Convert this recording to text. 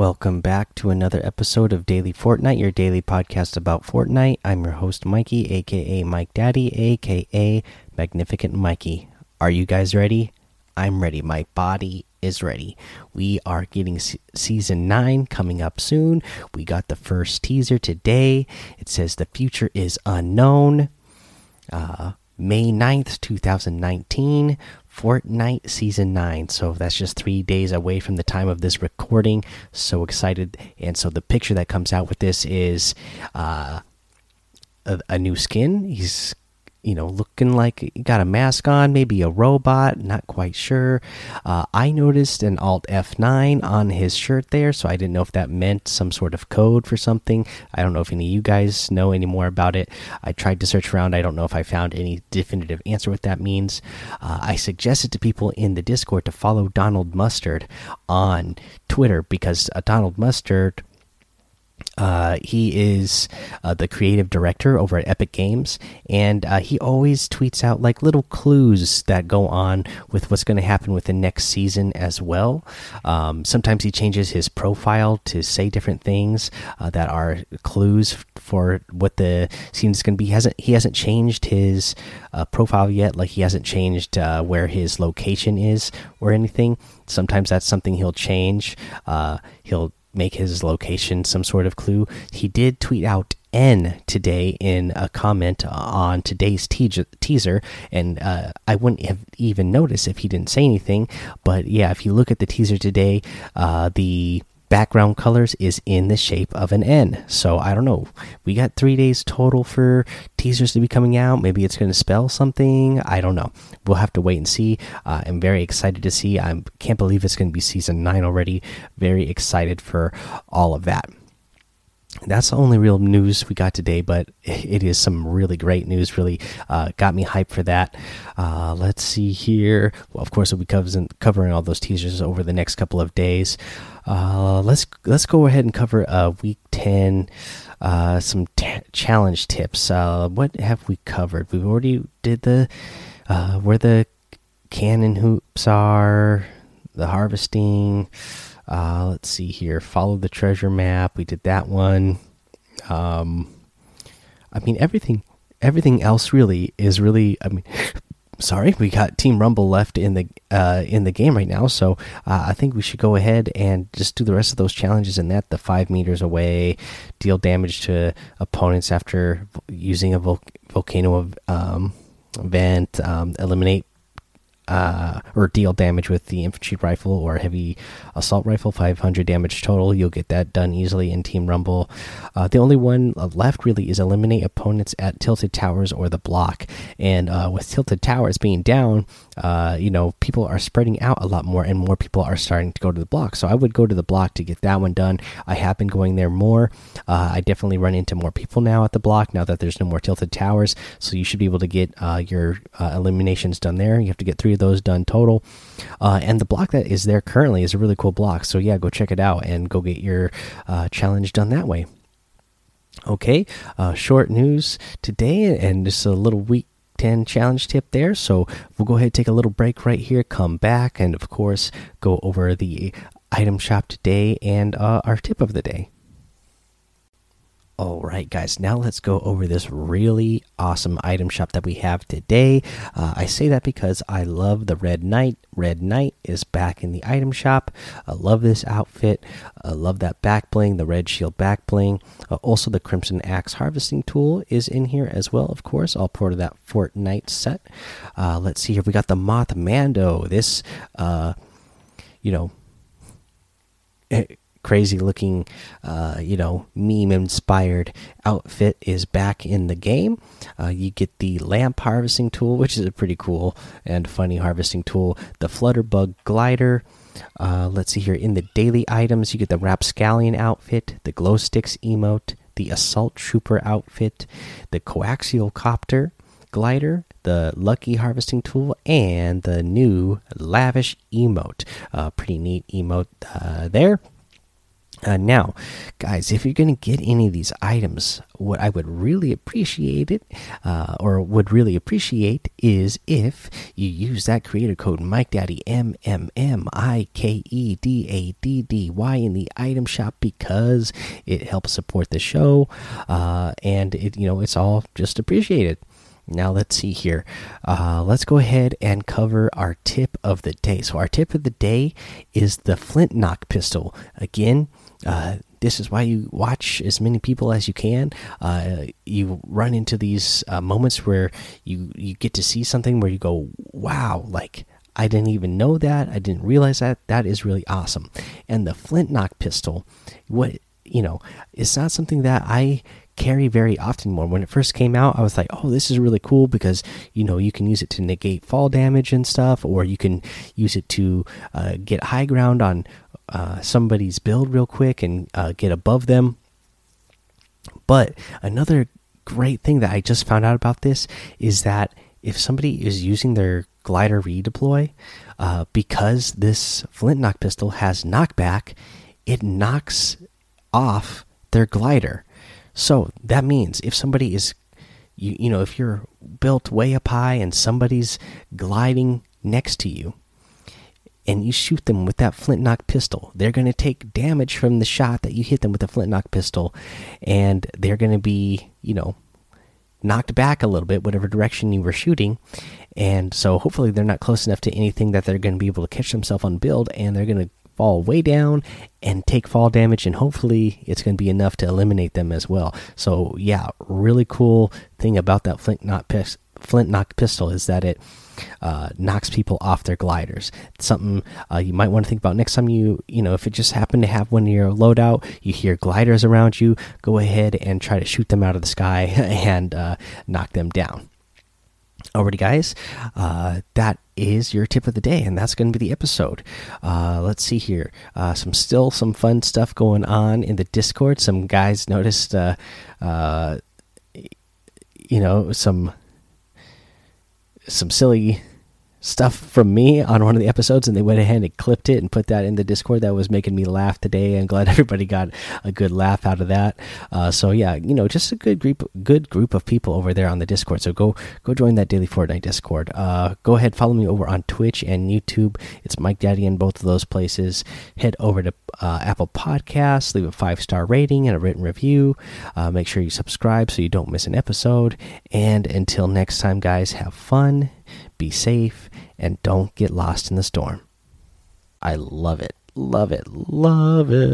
Welcome back to another episode of Daily Fortnite, your daily podcast about Fortnite. I'm your host, Mikey, aka Mike Daddy, aka Magnificent Mikey. Are you guys ready? I'm ready. My body is ready. We are getting se season 9 coming up soon. We got the first teaser today. It says the future is unknown. Uh, May 9th, 2019. Fortnite Season 9. So that's just three days away from the time of this recording. So excited. And so the picture that comes out with this is uh, a, a new skin. He's you know, looking like got a mask on, maybe a robot, not quite sure. Uh, I noticed an Alt F9 on his shirt there, so I didn't know if that meant some sort of code for something. I don't know if any of you guys know any more about it. I tried to search around, I don't know if I found any definitive answer what that means. Uh, I suggested to people in the Discord to follow Donald Mustard on Twitter because uh, Donald Mustard uh, he is uh, the creative director over at Epic Games, and uh, he always tweets out like little clues that go on with what's going to happen with the next season as well. Um, sometimes he changes his profile to say different things uh, that are clues for what the scene is going to be. He hasn't he hasn't changed his uh, profile yet? Like he hasn't changed uh, where his location is or anything. Sometimes that's something he'll change. he'll make his location some sort of clue. He did tweet out N today in a comment on today's teaser, and uh, I wouldn't have even noticed if he didn't say anything. But yeah, if you look at the teaser today, uh, the background colors is in the shape of an N. So I don't know. We got three days total for teasers to be coming out. Maybe it's going to spell something. I don't know. We'll have to wait and see. Uh, I'm very excited to see. I can't believe it's going to be season nine already. Very excited for all of that that's the only real news we got today, but it is some really great news. Really uh, got me hyped for that. Uh, let's see here. Well, of course, we'll be covering, covering all those teasers over the next couple of days. Uh, let's let's go ahead and cover uh, week ten. Uh, some challenge tips. Uh, what have we covered? We've already did the where the cannon hoops are, the harvesting. Uh, let's see here. Follow the treasure map. We did that one. Um, I mean everything. Everything else really is really. I mean, sorry, we got Team Rumble left in the uh, in the game right now, so uh, I think we should go ahead and just do the rest of those challenges and that. The five meters away, deal damage to opponents after using a vol volcano um, event, um, eliminate uh, or deal damage with the infantry rifle or heavy assault rifle, 500 damage total. You'll get that done easily in Team Rumble. Uh, the only one left really is eliminate opponents at Tilted Towers or the block. And uh, with Tilted Towers being down, uh, you know, people are spreading out a lot more and more people are starting to go to the block. So I would go to the block to get that one done. I have been going there more. Uh, I definitely run into more people now at the block now that there's no more Tilted Towers. So you should be able to get uh, your eliminations done there. You have to get three of those done total. Uh, and the block that is there currently is a really cool block. So yeah, go check it out and go get your uh, challenge done that way. Okay, uh, short news today, and just a little week 10 challenge tip there. So we'll go ahead and take a little break right here, come back, and of course, go over the item shop today and uh, our tip of the day. All right, guys, now let's go over this really awesome item shop that we have today. Uh, I say that because I love the Red Knight. Red Knight is back in the item shop. I love this outfit. I love that back bling, the red shield back bling. Uh, also, the Crimson Axe harvesting tool is in here as well, of course, all part of that Fortnite set. Uh, let's see here. We got the Mothmando. This, uh, you know, crazy looking, uh, you know, meme inspired outfit is back in the game. Uh, you get the lamp harvesting tool, which is a pretty cool and funny harvesting tool. The Flutterbug glider. Uh, let's see here. In the daily items, you get the Rapscallion outfit, the glow sticks emote, the assault trooper outfit, the coaxial copter glider, the lucky harvesting tool, and the new lavish emote. Uh, pretty neat emote uh, there. Uh, now, guys, if you're going to get any of these items, what I would really appreciate it, uh, or would really appreciate, is if you use that creator code Mike Daddy M M M I K E D A D D Y in the item shop because it helps support the show, uh, and it you know it's all just appreciated. Now let's see here. Uh, let's go ahead and cover our tip of the day. So our tip of the day is the flint knock pistol. Again, uh, this is why you watch as many people as you can. Uh, you run into these uh, moments where you you get to see something where you go, "Wow!" Like I didn't even know that. I didn't realize that. That is really awesome. And the flint knock pistol, what you know, it's not something that I carry very often more. When it first came out, I was like, "Oh, this is really cool because you know you can use it to negate fall damage and stuff, or you can use it to uh, get high ground on uh, somebody's build real quick and uh, get above them." But another great thing that I just found out about this is that if somebody is using their glider redeploy, uh, because this flint knock pistol has knockback, it knocks off their glider. So that means if somebody is, you, you know, if you're built way up high and somebody's gliding next to you, and you shoot them with that flint knock pistol, they're going to take damage from the shot that you hit them with the flint knock pistol, and they're going to be, you know, knocked back a little bit, whatever direction you were shooting. And so hopefully they're not close enough to anything that they're going to be able to catch themselves on build, and they're going to fall way down and take fall damage and hopefully it's going to be enough to eliminate them as well. So yeah really cool thing about that flint knock pis flint knock pistol is that it uh, knocks people off their gliders. It's something uh, you might want to think about next time you you know if it just happened to have one in your loadout you hear gliders around you go ahead and try to shoot them out of the sky and uh, knock them down Alrighty, guys, uh, that is your tip of the day, and that's going to be the episode. Uh, let's see here. Uh, some still some fun stuff going on in the Discord. Some guys noticed, uh, uh, you know, some some silly stuff from me on one of the episodes and they went ahead and clipped it and put that in the discord. That was making me laugh today i'm glad everybody got a good laugh out of that. Uh, so yeah you know just a good group good group of people over there on the discord. So go go join that daily fortnite discord. Uh, go ahead follow me over on twitch and youtube. It's mike daddy in both of those places. Head over to uh, apple podcasts leave a five star rating and a written review. Uh, make sure you subscribe so you don't miss an episode. And until next time guys have fun be safe, and don't get lost in the storm. I love it, love it, love it.